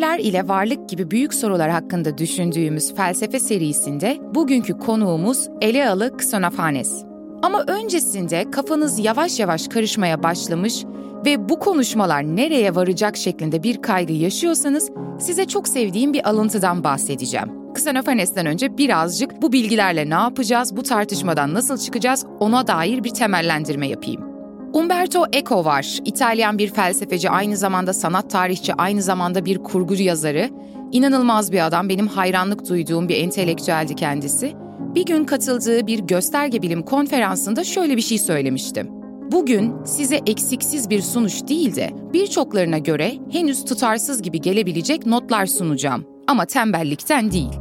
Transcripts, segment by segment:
Düşünürler ile varlık gibi büyük sorular hakkında düşündüğümüz felsefe serisinde bugünkü konuğumuz Elealı Ksonofanes. Ama öncesinde kafanız yavaş yavaş karışmaya başlamış ve bu konuşmalar nereye varacak şeklinde bir kaygı yaşıyorsanız size çok sevdiğim bir alıntıdan bahsedeceğim. Ksonofanes'ten önce birazcık bu bilgilerle ne yapacağız, bu tartışmadan nasıl çıkacağız ona dair bir temellendirme yapayım. Umberto Eco var. İtalyan bir felsefeci, aynı zamanda sanat tarihçi, aynı zamanda bir kurgu yazarı. İnanılmaz bir adam, benim hayranlık duyduğum bir entelektüeldi kendisi. Bir gün katıldığı bir gösterge bilim konferansında şöyle bir şey söylemişti. Bugün size eksiksiz bir sunuş değil de birçoklarına göre henüz tutarsız gibi gelebilecek notlar sunacağım. Ama tembellikten değil.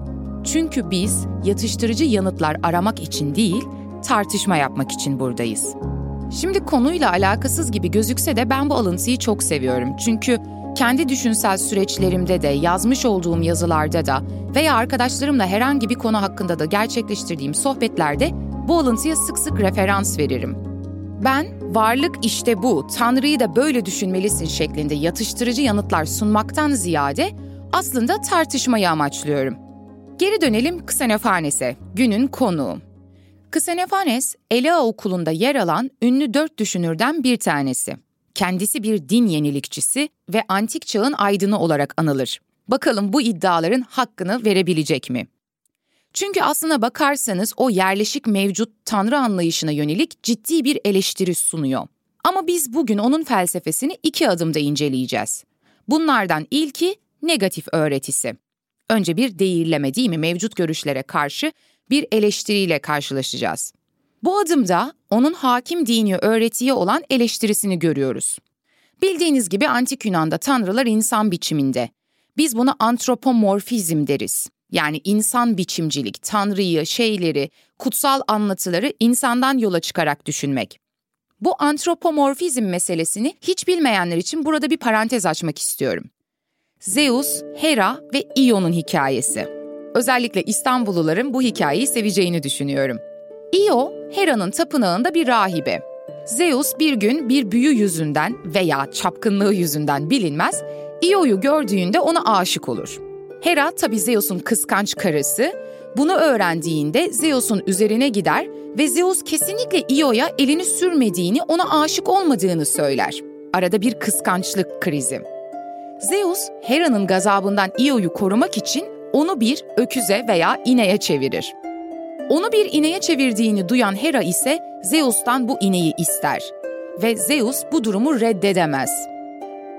Çünkü biz yatıştırıcı yanıtlar aramak için değil, tartışma yapmak için buradayız. Şimdi konuyla alakasız gibi gözükse de ben bu alıntıyı çok seviyorum. Çünkü kendi düşünsel süreçlerimde de, yazmış olduğum yazılarda da veya arkadaşlarımla herhangi bir konu hakkında da gerçekleştirdiğim sohbetlerde bu alıntıya sık sık referans veririm. Ben varlık işte bu, Tanrı'yı da böyle düşünmelisin şeklinde yatıştırıcı yanıtlar sunmaktan ziyade aslında tartışmayı amaçlıyorum. Geri dönelim Ksenophanes'e, günün konuğu. Ksenophanes, Elea okulunda yer alan ünlü dört düşünürden bir tanesi. Kendisi bir din yenilikçisi ve antik çağın aydını olarak anılır. Bakalım bu iddiaların hakkını verebilecek mi? Çünkü aslına bakarsanız o yerleşik mevcut tanrı anlayışına yönelik ciddi bir eleştiri sunuyor. Ama biz bugün onun felsefesini iki adımda inceleyeceğiz. Bunlardan ilki negatif öğretisi. Önce bir değirleme değil mi mevcut görüşlere karşı bir eleştiriyle karşılaşacağız. Bu adımda onun hakim dini öğretiye olan eleştirisini görüyoruz. Bildiğiniz gibi antik Yunan'da tanrılar insan biçiminde. Biz buna antropomorfizm deriz. Yani insan biçimcilik, tanrıyı, şeyleri, kutsal anlatıları insandan yola çıkarak düşünmek. Bu antropomorfizm meselesini hiç bilmeyenler için burada bir parantez açmak istiyorum. Zeus, Hera ve Io'nun hikayesi. Özellikle İstanbulluların bu hikayeyi seveceğini düşünüyorum. Io, Hera'nın tapınağında bir rahibe. Zeus bir gün bir büyü yüzünden veya çapkınlığı yüzünden bilinmez, Io'yu gördüğünde ona aşık olur. Hera tabi Zeus'un kıskanç karısı, bunu öğrendiğinde Zeus'un üzerine gider ve Zeus kesinlikle Io'ya elini sürmediğini, ona aşık olmadığını söyler. Arada bir kıskançlık krizi. Zeus, Hera'nın gazabından Io'yu korumak için onu bir öküze veya ineğe çevirir. Onu bir ineğe çevirdiğini duyan Hera ise Zeus'tan bu ineği ister ve Zeus bu durumu reddedemez.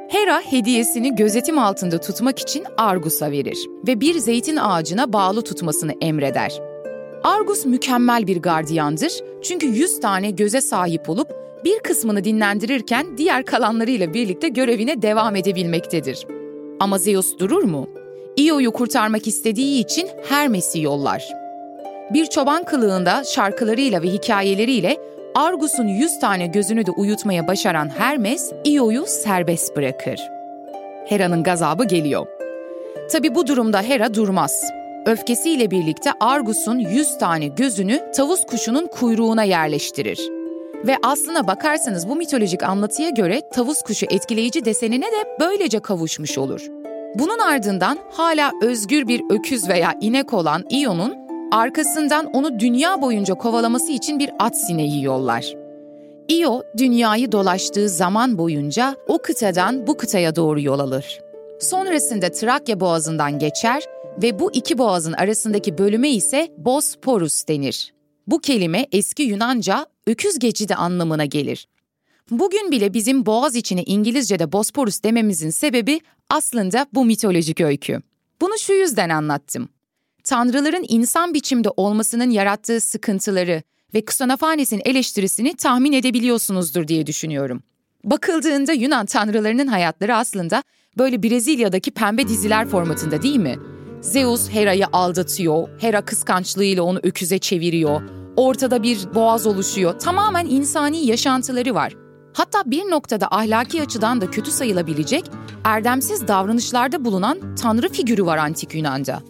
Hera hediyesini gözetim altında tutmak için Argus'a verir ve bir zeytin ağacına bağlı tutmasını emreder. Argus mükemmel bir gardiyandır çünkü 100 tane göze sahip olup bir kısmını dinlendirirken diğer kalanlarıyla birlikte görevine devam edebilmektedir. Ama Zeus durur mu? Io'yu kurtarmak istediği için Hermes'i yollar. Bir çoban kılığında şarkılarıyla ve hikayeleriyle Argus'un yüz tane gözünü de uyutmaya başaran Hermes, Io'yu serbest bırakır. Hera'nın gazabı geliyor. Tabi bu durumda Hera durmaz. Öfkesiyle birlikte Argus'un yüz tane gözünü tavus kuşunun kuyruğuna yerleştirir. Ve aslına bakarsanız bu mitolojik anlatıya göre tavus kuşu etkileyici desenine de böylece kavuşmuş olur. Bunun ardından hala özgür bir öküz veya inek olan Ion'un arkasından onu dünya boyunca kovalaması için bir at sineği yollar. Io, dünyayı dolaştığı zaman boyunca o kıtadan bu kıtaya doğru yol alır. Sonrasında Trakya boğazından geçer ve bu iki boğazın arasındaki bölüme ise Bosporus denir. Bu kelime eski Yunanca öküz geçidi anlamına gelir. Bugün bile bizim boğaz içine İngilizce'de Bosporus dememizin sebebi aslında bu mitolojik öykü. Bunu şu yüzden anlattım. Tanrıların insan biçimde olmasının yarattığı sıkıntıları ve Ksonofanes'in eleştirisini tahmin edebiliyorsunuzdur diye düşünüyorum. Bakıldığında Yunan tanrılarının hayatları aslında böyle Brezilya'daki pembe diziler formatında değil mi? Zeus Hera'yı aldatıyor, Hera kıskançlığıyla onu öküze çeviriyor, ortada bir boğaz oluşuyor, tamamen insani yaşantıları var. Hatta bir noktada ahlaki açıdan da kötü sayılabilecek erdemsiz davranışlarda bulunan tanrı figürü var antik Yunan'da.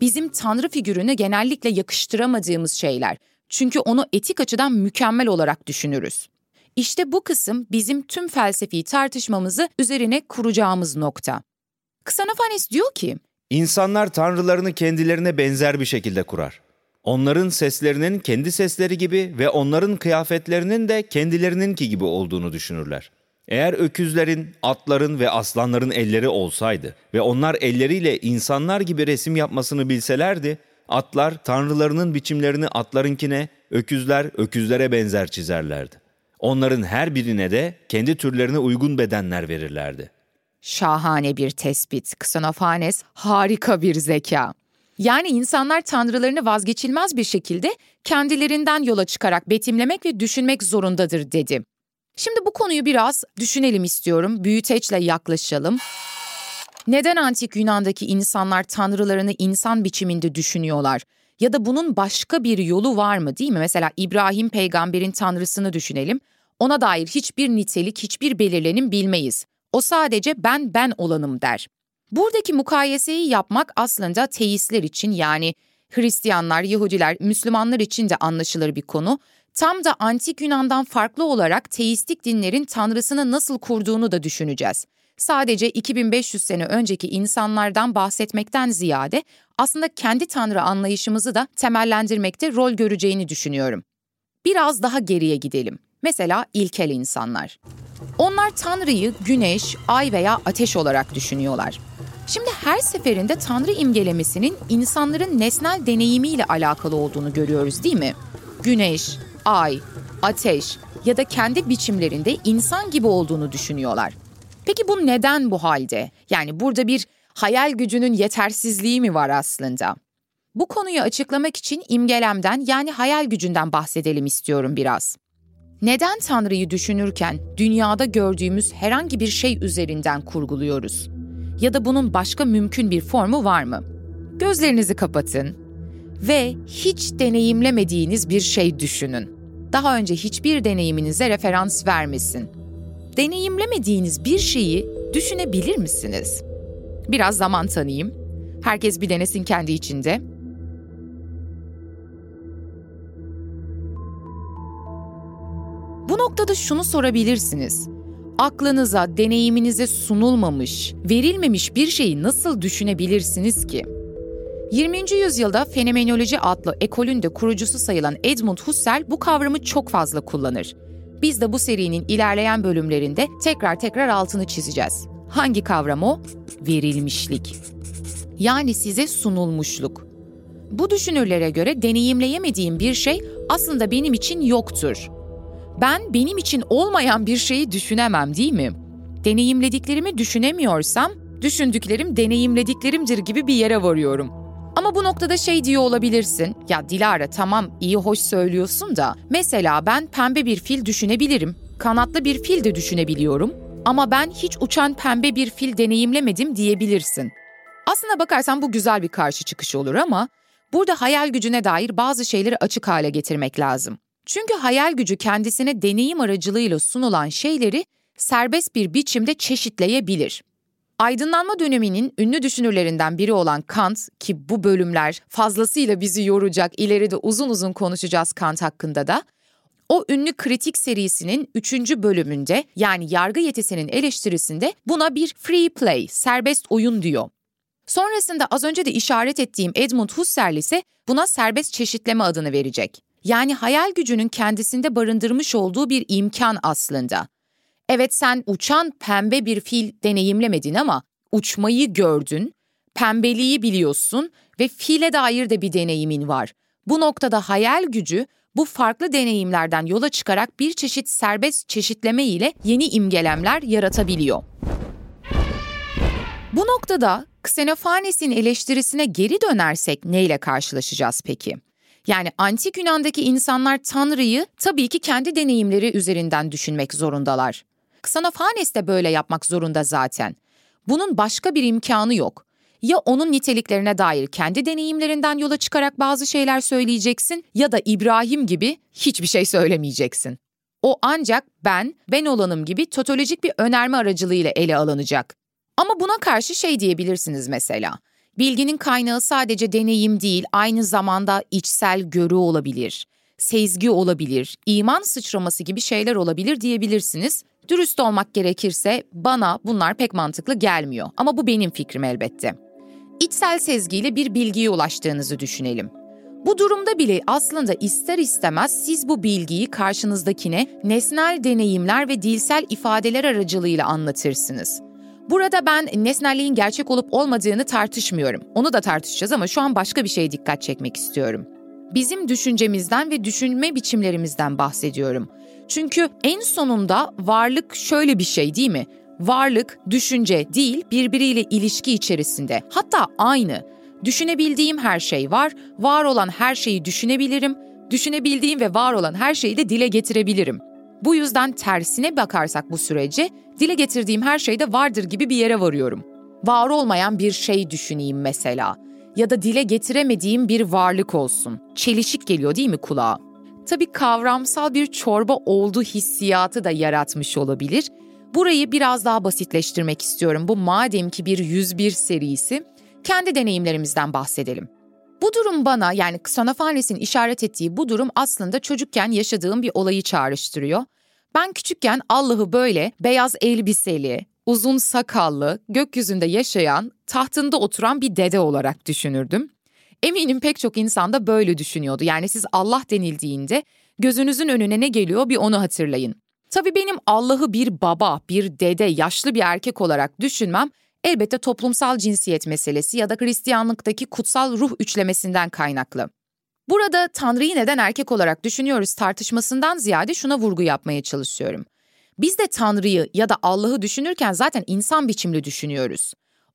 Bizim tanrı figürünü genellikle yakıştıramadığımız şeyler. Çünkü onu etik açıdan mükemmel olarak düşünürüz. İşte bu kısım bizim tüm felsefi tartışmamızı üzerine kuracağımız nokta. Kısanofanes diyor ki, İnsanlar tanrılarını kendilerine benzer bir şekilde kurar. Onların seslerinin kendi sesleri gibi ve onların kıyafetlerinin de kendilerininki gibi olduğunu düşünürler. Eğer öküzlerin, atların ve aslanların elleri olsaydı ve onlar elleriyle insanlar gibi resim yapmasını bilselerdi, atlar tanrılarının biçimlerini atlarınkine, öküzler öküzlere benzer çizerlerdi. Onların her birine de kendi türlerine uygun bedenler verirlerdi. Şahane bir tespit. Ksonofanes harika bir zeka. Yani insanlar tanrılarını vazgeçilmez bir şekilde kendilerinden yola çıkarak betimlemek ve düşünmek zorundadır dedi. Şimdi bu konuyu biraz düşünelim istiyorum, büyüteçle yaklaşalım. Neden antik Yunan'daki insanlar tanrılarını insan biçiminde düşünüyorlar? Ya da bunun başka bir yolu var mı değil mi? Mesela İbrahim peygamberin tanrısını düşünelim. Ona dair hiçbir nitelik, hiçbir belirlenim bilmeyiz. O sadece ben ben olanım der. Buradaki mukayeseyi yapmak aslında teistler için yani Hristiyanlar, Yahudiler, Müslümanlar için de anlaşılır bir konu. Tam da antik Yunan'dan farklı olarak teistik dinlerin tanrısını nasıl kurduğunu da düşüneceğiz. Sadece 2500 sene önceki insanlardan bahsetmekten ziyade aslında kendi tanrı anlayışımızı da temellendirmekte rol göreceğini düşünüyorum. Biraz daha geriye gidelim. Mesela ilkel insanlar. Onlar Tanrı'yı güneş, ay veya ateş olarak düşünüyorlar. Şimdi her seferinde Tanrı imgelemesinin insanların nesnel deneyimiyle alakalı olduğunu görüyoruz değil mi? Güneş, ay, ateş ya da kendi biçimlerinde insan gibi olduğunu düşünüyorlar. Peki bu neden bu halde? Yani burada bir hayal gücünün yetersizliği mi var aslında? Bu konuyu açıklamak için imgelemden yani hayal gücünden bahsedelim istiyorum biraz. Neden Tanrı'yı düşünürken dünyada gördüğümüz herhangi bir şey üzerinden kurguluyoruz? Ya da bunun başka mümkün bir formu var mı? Gözlerinizi kapatın ve hiç deneyimlemediğiniz bir şey düşünün. Daha önce hiçbir deneyiminize referans vermesin. Deneyimlemediğiniz bir şeyi düşünebilir misiniz? Biraz zaman tanıyayım. Herkes bir denesin kendi içinde. Bu noktada şunu sorabilirsiniz. Aklınıza, deneyiminize sunulmamış, verilmemiş bir şeyi nasıl düşünebilirsiniz ki? 20. yüzyılda fenomenoloji adlı ekolün de kurucusu sayılan Edmund Husserl bu kavramı çok fazla kullanır. Biz de bu serinin ilerleyen bölümlerinde tekrar tekrar altını çizeceğiz. Hangi kavram o? Verilmişlik. Yani size sunulmuşluk. Bu düşünürlere göre deneyimleyemediğim bir şey aslında benim için yoktur. Ben benim için olmayan bir şeyi düşünemem değil mi? Deneyimlediklerimi düşünemiyorsam, düşündüklerim deneyimlediklerimdir gibi bir yere varıyorum. Ama bu noktada şey diyor olabilirsin. Ya Dilara tamam iyi hoş söylüyorsun da mesela ben pembe bir fil düşünebilirim. Kanatlı bir fil de düşünebiliyorum. Ama ben hiç uçan pembe bir fil deneyimlemedim diyebilirsin. Aslına bakarsan bu güzel bir karşı çıkış olur ama burada hayal gücüne dair bazı şeyleri açık hale getirmek lazım. Çünkü hayal gücü kendisine deneyim aracılığıyla sunulan şeyleri serbest bir biçimde çeşitleyebilir. Aydınlanma döneminin ünlü düşünürlerinden biri olan Kant ki bu bölümler fazlasıyla bizi yoracak, ileride uzun uzun konuşacağız Kant hakkında da. O ünlü kritik serisinin 3. bölümünde yani yargı yetisinin eleştirisinde buna bir free play, serbest oyun diyor. Sonrasında az önce de işaret ettiğim Edmund Husserl ise buna serbest çeşitleme adını verecek. Yani hayal gücünün kendisinde barındırmış olduğu bir imkan aslında. Evet sen uçan pembe bir fil deneyimlemedin ama uçmayı gördün, pembeliği biliyorsun ve file dair de bir deneyimin var. Bu noktada hayal gücü bu farklı deneyimlerden yola çıkarak bir çeşit serbest çeşitleme ile yeni imgelemler yaratabiliyor. Bu noktada Xenofanes'in eleştirisine geri dönersek neyle karşılaşacağız peki? Yani antik Yunan'daki insanlar Tanrı'yı tabii ki kendi deneyimleri üzerinden düşünmek zorundalar. Xenofanes de böyle yapmak zorunda zaten. Bunun başka bir imkanı yok. Ya onun niteliklerine dair kendi deneyimlerinden yola çıkarak bazı şeyler söyleyeceksin ya da İbrahim gibi hiçbir şey söylemeyeceksin. O ancak ben, ben olanım gibi totolojik bir önerme aracılığıyla ele alınacak. Ama buna karşı şey diyebilirsiniz mesela. Bilginin kaynağı sadece deneyim değil, aynı zamanda içsel görü olabilir, sezgi olabilir, iman sıçraması gibi şeyler olabilir diyebilirsiniz. Dürüst olmak gerekirse bana bunlar pek mantıklı gelmiyor ama bu benim fikrim elbette. İçsel sezgiyle bir bilgiye ulaştığınızı düşünelim. Bu durumda bile aslında ister istemez siz bu bilgiyi karşınızdakine nesnel deneyimler ve dilsel ifadeler aracılığıyla anlatırsınız. Burada ben nesnelliğin gerçek olup olmadığını tartışmıyorum. Onu da tartışacağız ama şu an başka bir şeye dikkat çekmek istiyorum. Bizim düşüncemizden ve düşünme biçimlerimizden bahsediyorum. Çünkü en sonunda varlık şöyle bir şey değil mi? Varlık, düşünce değil, birbiriyle ilişki içerisinde. Hatta aynı. Düşünebildiğim her şey var, var olan her şeyi düşünebilirim, düşünebildiğim ve var olan her şeyi de dile getirebilirim. Bu yüzden tersine bakarsak bu sürece, dile getirdiğim her şeyde vardır gibi bir yere varıyorum. Var olmayan bir şey düşüneyim mesela. Ya da dile getiremediğim bir varlık olsun. Çelişik geliyor değil mi kulağa? Tabii kavramsal bir çorba oldu hissiyatı da yaratmış olabilir. Burayı biraz daha basitleştirmek istiyorum. Bu madem ki bir 101 serisi, kendi deneyimlerimizden bahsedelim. Bu durum bana yani Xenofanes'in işaret ettiği bu durum aslında çocukken yaşadığım bir olayı çağrıştırıyor. Ben küçükken Allah'ı böyle beyaz elbiseli, uzun sakallı, gökyüzünde yaşayan, tahtında oturan bir dede olarak düşünürdüm. Eminim pek çok insan da böyle düşünüyordu. Yani siz Allah denildiğinde gözünüzün önüne ne geliyor bir onu hatırlayın. Tabii benim Allah'ı bir baba, bir dede, yaşlı bir erkek olarak düşünmem elbette toplumsal cinsiyet meselesi ya da Hristiyanlıktaki kutsal ruh üçlemesinden kaynaklı. Burada Tanrı'yı neden erkek olarak düşünüyoruz tartışmasından ziyade şuna vurgu yapmaya çalışıyorum. Biz de Tanrı'yı ya da Allah'ı düşünürken zaten insan biçimli düşünüyoruz.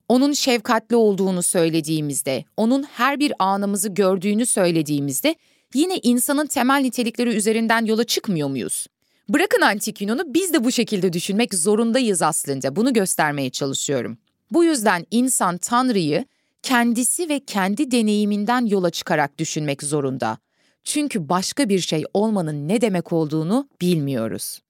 Onun şefkatli olduğunu söylediğimizde, onun her bir anımızı gördüğünü söylediğimizde yine insanın temel nitelikleri üzerinden yola çıkmıyor muyuz? Bırakın antik Yunan'ı biz de bu şekilde düşünmek zorundayız aslında. Bunu göstermeye çalışıyorum. Bu yüzden insan Tanrı'yı kendisi ve kendi deneyiminden yola çıkarak düşünmek zorunda. Çünkü başka bir şey olmanın ne demek olduğunu bilmiyoruz.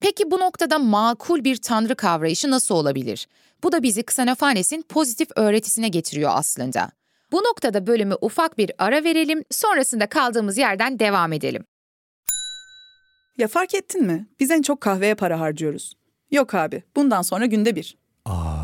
Peki bu noktada makul bir tanrı kavrayışı nasıl olabilir? Bu da bizi Xenofanes'in pozitif öğretisine getiriyor aslında. Bu noktada bölümü ufak bir ara verelim, sonrasında kaldığımız yerden devam edelim. Ya fark ettin mi? Biz en çok kahveye para harcıyoruz. Yok abi, bundan sonra günde bir. Aa,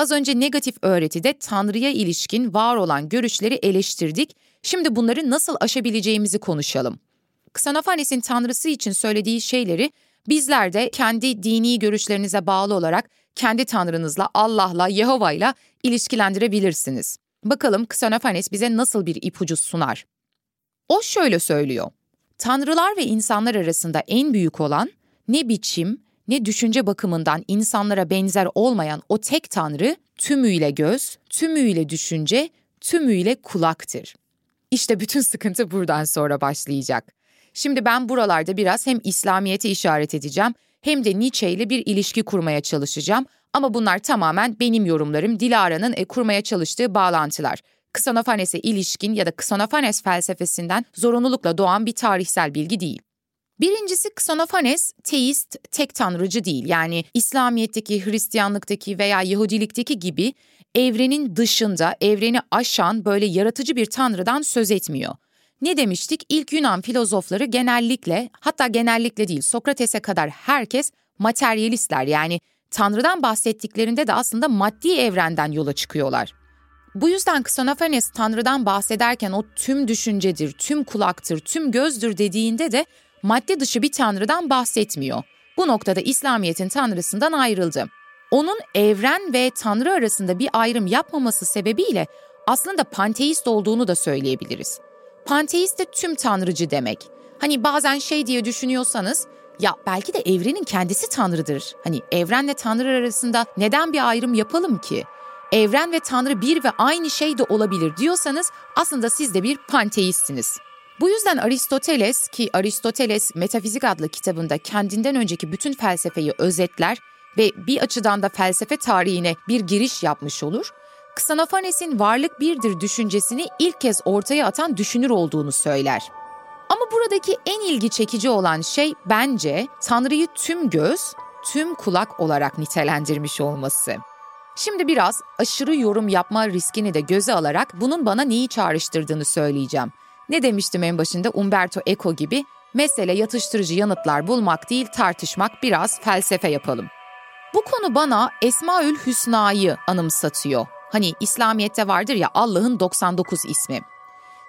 Az önce negatif öğretide Tanrı'ya ilişkin var olan görüşleri eleştirdik. Şimdi bunları nasıl aşabileceğimizi konuşalım. Xenofanes'in Tanrısı için söylediği şeyleri bizler de kendi dini görüşlerinize bağlı olarak kendi Tanrınızla, Allah'la, Yehova'yla ilişkilendirebilirsiniz. Bakalım Xenofanes bize nasıl bir ipucu sunar? O şöyle söylüyor. Tanrılar ve insanlar arasında en büyük olan ne biçim ne düşünce bakımından insanlara benzer olmayan o tek Tanrı tümüyle göz, tümüyle düşünce, tümüyle kulaktır. İşte bütün sıkıntı buradan sonra başlayacak. Şimdi ben buralarda biraz hem İslamiyet'i işaret edeceğim hem de Nietzsche ile bir ilişki kurmaya çalışacağım. Ama bunlar tamamen benim yorumlarım, Dilara'nın e, kurmaya çalıştığı bağlantılar. Ksonofanes'e ilişkin ya da Ksonofanes felsefesinden zorunlulukla doğan bir tarihsel bilgi değil. Birincisi Ksonofanes teist, tek tanrıcı değil. Yani İslamiyet'teki, Hristiyanlıktaki veya Yahudilikteki gibi evrenin dışında, evreni aşan böyle yaratıcı bir tanrıdan söz etmiyor. Ne demiştik? İlk Yunan filozofları genellikle, hatta genellikle değil Sokrates'e kadar herkes materyalistler yani Tanrı'dan bahsettiklerinde de aslında maddi evrenden yola çıkıyorlar. Bu yüzden Ksonofanes Tanrı'dan bahsederken o tüm düşüncedir, tüm kulaktır, tüm gözdür dediğinde de madde dışı bir Tanrı'dan bahsetmiyor. Bu noktada İslamiyet'in Tanrısından ayrıldı. Onun evren ve Tanrı arasında bir ayrım yapmaması sebebiyle aslında panteist olduğunu da söyleyebiliriz. Panteist de tüm tanrıcı demek. Hani bazen şey diye düşünüyorsanız ya belki de evrenin kendisi tanrıdır. Hani evrenle tanrı arasında neden bir ayrım yapalım ki? Evren ve tanrı bir ve aynı şey de olabilir diyorsanız aslında siz de bir panteistsiniz. Bu yüzden Aristoteles ki Aristoteles Metafizik adlı kitabında kendinden önceki bütün felsefeyi özetler ve bir açıdan da felsefe tarihine bir giriş yapmış olur. Xenofanes'in varlık birdir düşüncesini ilk kez ortaya atan düşünür olduğunu söyler. Ama buradaki en ilgi çekici olan şey bence Tanrı'yı tüm göz, tüm kulak olarak nitelendirmiş olması. Şimdi biraz aşırı yorum yapma riskini de göze alarak bunun bana neyi çağrıştırdığını söyleyeceğim. Ne demiştim en başında Umberto Eco gibi mesele yatıştırıcı yanıtlar bulmak değil tartışmak biraz felsefe yapalım. Bu konu bana Esmaül Hüsna'yı anımsatıyor. Hani İslamiyet'te vardır ya Allah'ın 99 ismi.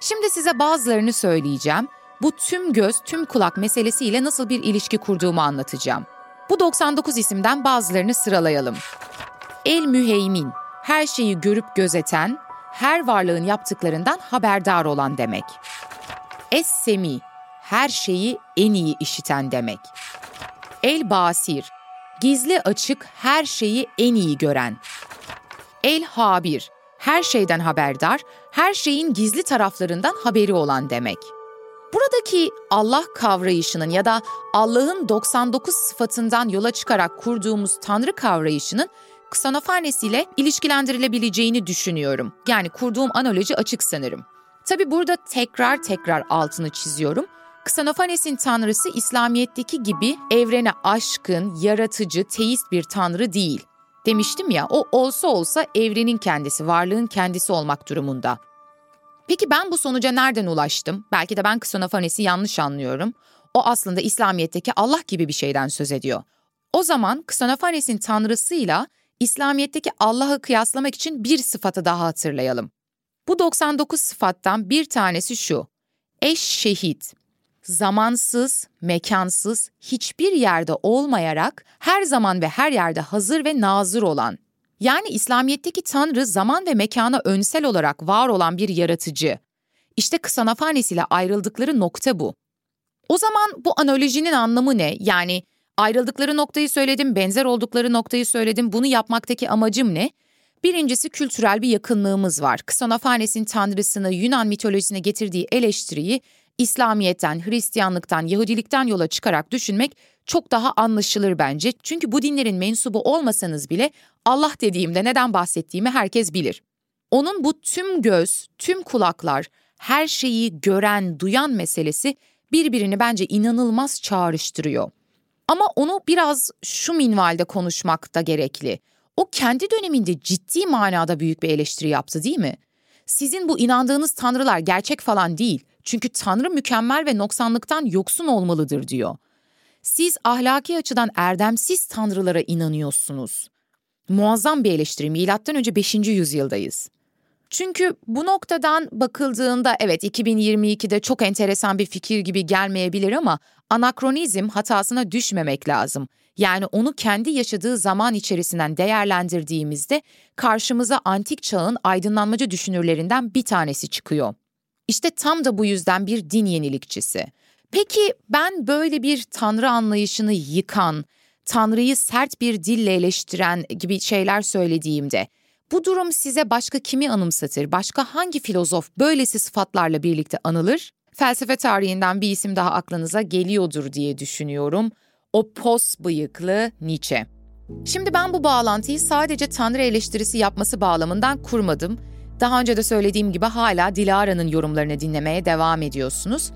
Şimdi size bazılarını söyleyeceğim. Bu tüm göz, tüm kulak meselesiyle nasıl bir ilişki kurduğumu anlatacağım. Bu 99 isimden bazılarını sıralayalım. El müheymin, her şeyi görüp gözeten, her varlığın yaptıklarından haberdar olan demek. Es-semi, her şeyi en iyi işiten demek. El basir, gizli açık her şeyi en iyi gören. El habir, her şeyden haberdar, her şeyin gizli taraflarından haberi olan demek. Buradaki Allah kavrayışının ya da Allah'ın 99 sıfatından yola çıkarak kurduğumuz Tanrı kavrayışının Xenofanes ile ilişkilendirilebileceğini düşünüyorum. Yani kurduğum analoji açık sanırım. Tabi burada tekrar tekrar altını çiziyorum. Xenofanes'in tanrısı İslamiyet'teki gibi evrene aşkın, yaratıcı, teist bir tanrı değil. Demiştim ya o olsa olsa evrenin kendisi, varlığın kendisi olmak durumunda. Peki ben bu sonuca nereden ulaştım? Belki de ben Xenofanes'i yanlış anlıyorum. O aslında İslamiyet'teki Allah gibi bir şeyden söz ediyor. O zaman Xenofanes'in tanrısıyla İslamiyet'teki Allah'ı kıyaslamak için bir sıfatı daha hatırlayalım. Bu 99 sıfattan bir tanesi şu. Eş şehit. Zamansız, mekansız, hiçbir yerde olmayarak her zaman ve her yerde hazır ve nazır olan. Yani İslamiyet'teki Tanrı zaman ve mekana önsel olarak var olan bir yaratıcı. İşte Kısanafanes ile ayrıldıkları nokta bu. O zaman bu analojinin anlamı ne? Yani Ayrıldıkları noktayı söyledim, benzer oldukları noktayı söyledim. Bunu yapmaktaki amacım ne? Birincisi kültürel bir yakınlığımız var. Ksonofanes'in tanrısını Yunan mitolojisine getirdiği eleştiriyi İslamiyet'ten, Hristiyanlıktan, Yahudilikten yola çıkarak düşünmek çok daha anlaşılır bence. Çünkü bu dinlerin mensubu olmasanız bile Allah dediğimde neden bahsettiğimi herkes bilir. Onun bu tüm göz, tüm kulaklar, her şeyi gören, duyan meselesi birbirini bence inanılmaz çağrıştırıyor. Ama onu biraz şu minvalde konuşmak da gerekli. O kendi döneminde ciddi manada büyük bir eleştiri yaptı değil mi? Sizin bu inandığınız tanrılar gerçek falan değil. Çünkü tanrı mükemmel ve noksanlıktan yoksun olmalıdır diyor. Siz ahlaki açıdan erdemsiz tanrılara inanıyorsunuz. Muazzam bir eleştiri. Milattan önce 5. yüzyıldayız. Çünkü bu noktadan bakıldığında evet 2022'de çok enteresan bir fikir gibi gelmeyebilir ama anakronizm hatasına düşmemek lazım. Yani onu kendi yaşadığı zaman içerisinden değerlendirdiğimizde karşımıza antik çağın aydınlanmacı düşünürlerinden bir tanesi çıkıyor. İşte tam da bu yüzden bir din yenilikçisi. Peki ben böyle bir tanrı anlayışını yıkan, tanrıyı sert bir dille eleştiren gibi şeyler söylediğimde bu durum size başka kimi anımsatır? Başka hangi filozof böylesi sıfatlarla birlikte anılır? Felsefe tarihinden bir isim daha aklınıza geliyordur diye düşünüyorum. O pos bıyıklı Nietzsche. Şimdi ben bu bağlantıyı sadece tanrı eleştirisi yapması bağlamından kurmadım. Daha önce de söylediğim gibi hala Dilara'nın yorumlarını dinlemeye devam ediyorsunuz.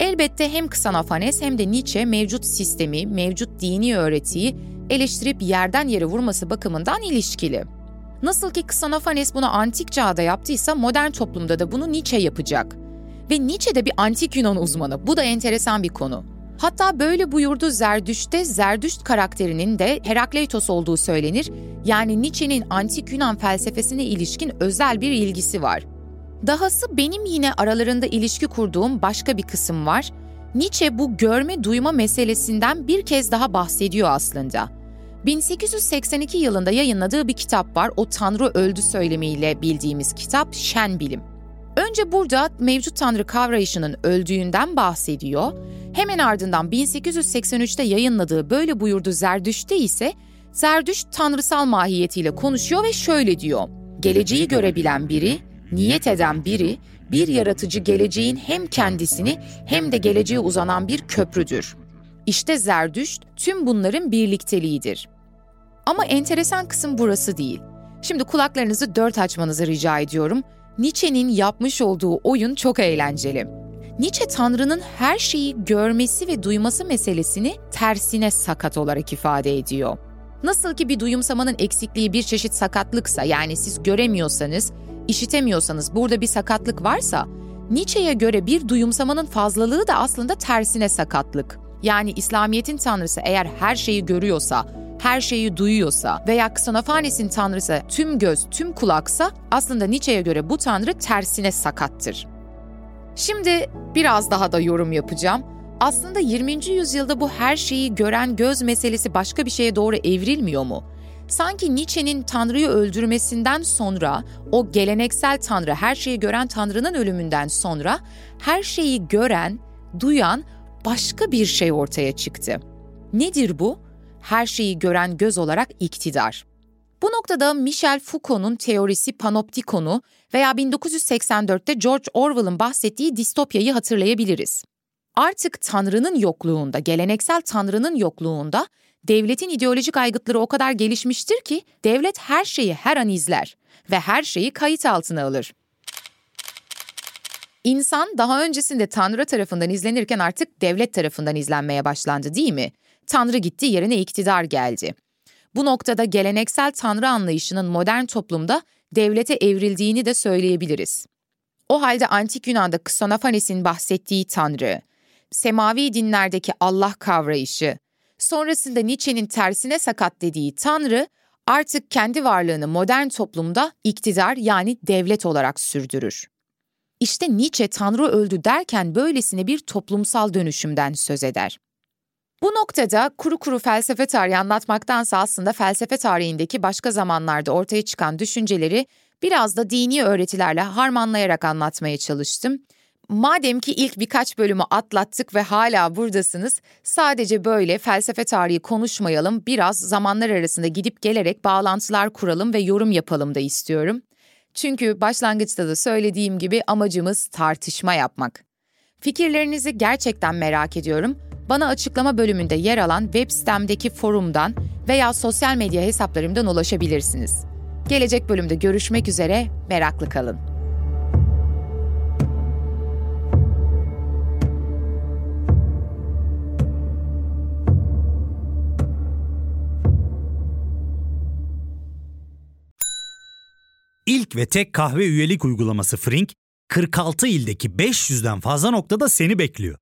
Elbette hem Kısanafanes hem de Nietzsche mevcut sistemi, mevcut dini öğretiyi eleştirip yerden yere vurması bakımından ilişkili. Nasıl ki Kısanafanes bunu antik çağda yaptıysa modern toplumda da bunu Nietzsche yapacak. Ve Nietzsche de bir antik Yunan uzmanı. Bu da enteresan bir konu. Hatta böyle buyurdu Zerdüşt'te Zerdüşt karakterinin de Herakleitos olduğu söylenir. Yani Nietzsche'nin antik Yunan felsefesine ilişkin özel bir ilgisi var. Dahası benim yine aralarında ilişki kurduğum başka bir kısım var. Nietzsche bu görme duyma meselesinden bir kez daha bahsediyor aslında. 1882 yılında yayınladığı bir kitap var. O Tanrı öldü söylemiyle bildiğimiz kitap Şen Bilim. Önce burada mevcut tanrı kavrayışının öldüğünden bahsediyor. Hemen ardından 1883'te yayınladığı Böyle Buyurdu Zerdüşt'te ise Zerdüşt tanrısal mahiyetiyle konuşuyor ve şöyle diyor. Geleceği görebilen biri, niyet eden biri, bir yaratıcı geleceğin hem kendisini hem de geleceğe uzanan bir köprüdür. İşte Zerdüşt tüm bunların birlikteliğidir. Ama enteresan kısım burası değil. Şimdi kulaklarınızı dört açmanızı rica ediyorum. Nietzsche'nin yapmış olduğu oyun çok eğlenceli. Nietzsche Tanrı'nın her şeyi görmesi ve duyması meselesini tersine sakat olarak ifade ediyor. Nasıl ki bir duyumsamanın eksikliği bir çeşit sakatlıksa yani siz göremiyorsanız, işitemiyorsanız burada bir sakatlık varsa, Nietzsche'ye göre bir duyumsamanın fazlalığı da aslında tersine sakatlık. Yani İslamiyet'in tanrısı eğer her şeyi görüyorsa, her şeyi duyuyorsa veya Xenofanes'in tanrısı tüm göz, tüm kulaksa aslında Nietzsche'ye göre bu tanrı tersine sakattır. Şimdi biraz daha da yorum yapacağım. Aslında 20. yüzyılda bu her şeyi gören göz meselesi başka bir şeye doğru evrilmiyor mu? Sanki Nietzsche'nin Tanrı'yı öldürmesinden sonra, o geleneksel Tanrı, her şeyi gören Tanrı'nın ölümünden sonra, her şeyi gören, duyan başka bir şey ortaya çıktı. Nedir bu? Her şeyi gören göz olarak iktidar. Bu noktada Michel Foucault'un teorisi panoptikonu veya 1984'te George Orwell'ın bahsettiği distopyayı hatırlayabiliriz. Artık Tanrı'nın yokluğunda, geleneksel Tanrı'nın yokluğunda devletin ideolojik aygıtları o kadar gelişmiştir ki devlet her şeyi her an izler ve her şeyi kayıt altına alır. İnsan daha öncesinde Tanrı tarafından izlenirken artık devlet tarafından izlenmeye başlandı değil mi? Tanrı gitti yerine iktidar geldi. Bu noktada geleneksel Tanrı anlayışının modern toplumda devlete evrildiğini de söyleyebiliriz. O halde Antik Yunan'da Ksonofanes'in bahsettiği Tanrı, semavi dinlerdeki Allah kavrayışı, sonrasında Nietzsche'nin tersine sakat dediği Tanrı, artık kendi varlığını modern toplumda iktidar yani devlet olarak sürdürür. İşte Nietzsche Tanrı öldü derken böylesine bir toplumsal dönüşümden söz eder. Bu noktada kuru kuru felsefe tarihi anlatmaktansa aslında felsefe tarihindeki başka zamanlarda ortaya çıkan düşünceleri biraz da dini öğretilerle harmanlayarak anlatmaya çalıştım. Madem ki ilk birkaç bölümü atlattık ve hala buradasınız, sadece böyle felsefe tarihi konuşmayalım, biraz zamanlar arasında gidip gelerek bağlantılar kuralım ve yorum yapalım da istiyorum. Çünkü başlangıçta da söylediğim gibi amacımız tartışma yapmak. Fikirlerinizi gerçekten merak ediyorum. Bana açıklama bölümünde yer alan web sitemdeki forumdan veya sosyal medya hesaplarımdan ulaşabilirsiniz. Gelecek bölümde görüşmek üzere, meraklı kalın. İlk ve tek kahve üyelik uygulaması Frink, 46 ildeki 500'den fazla noktada seni bekliyor.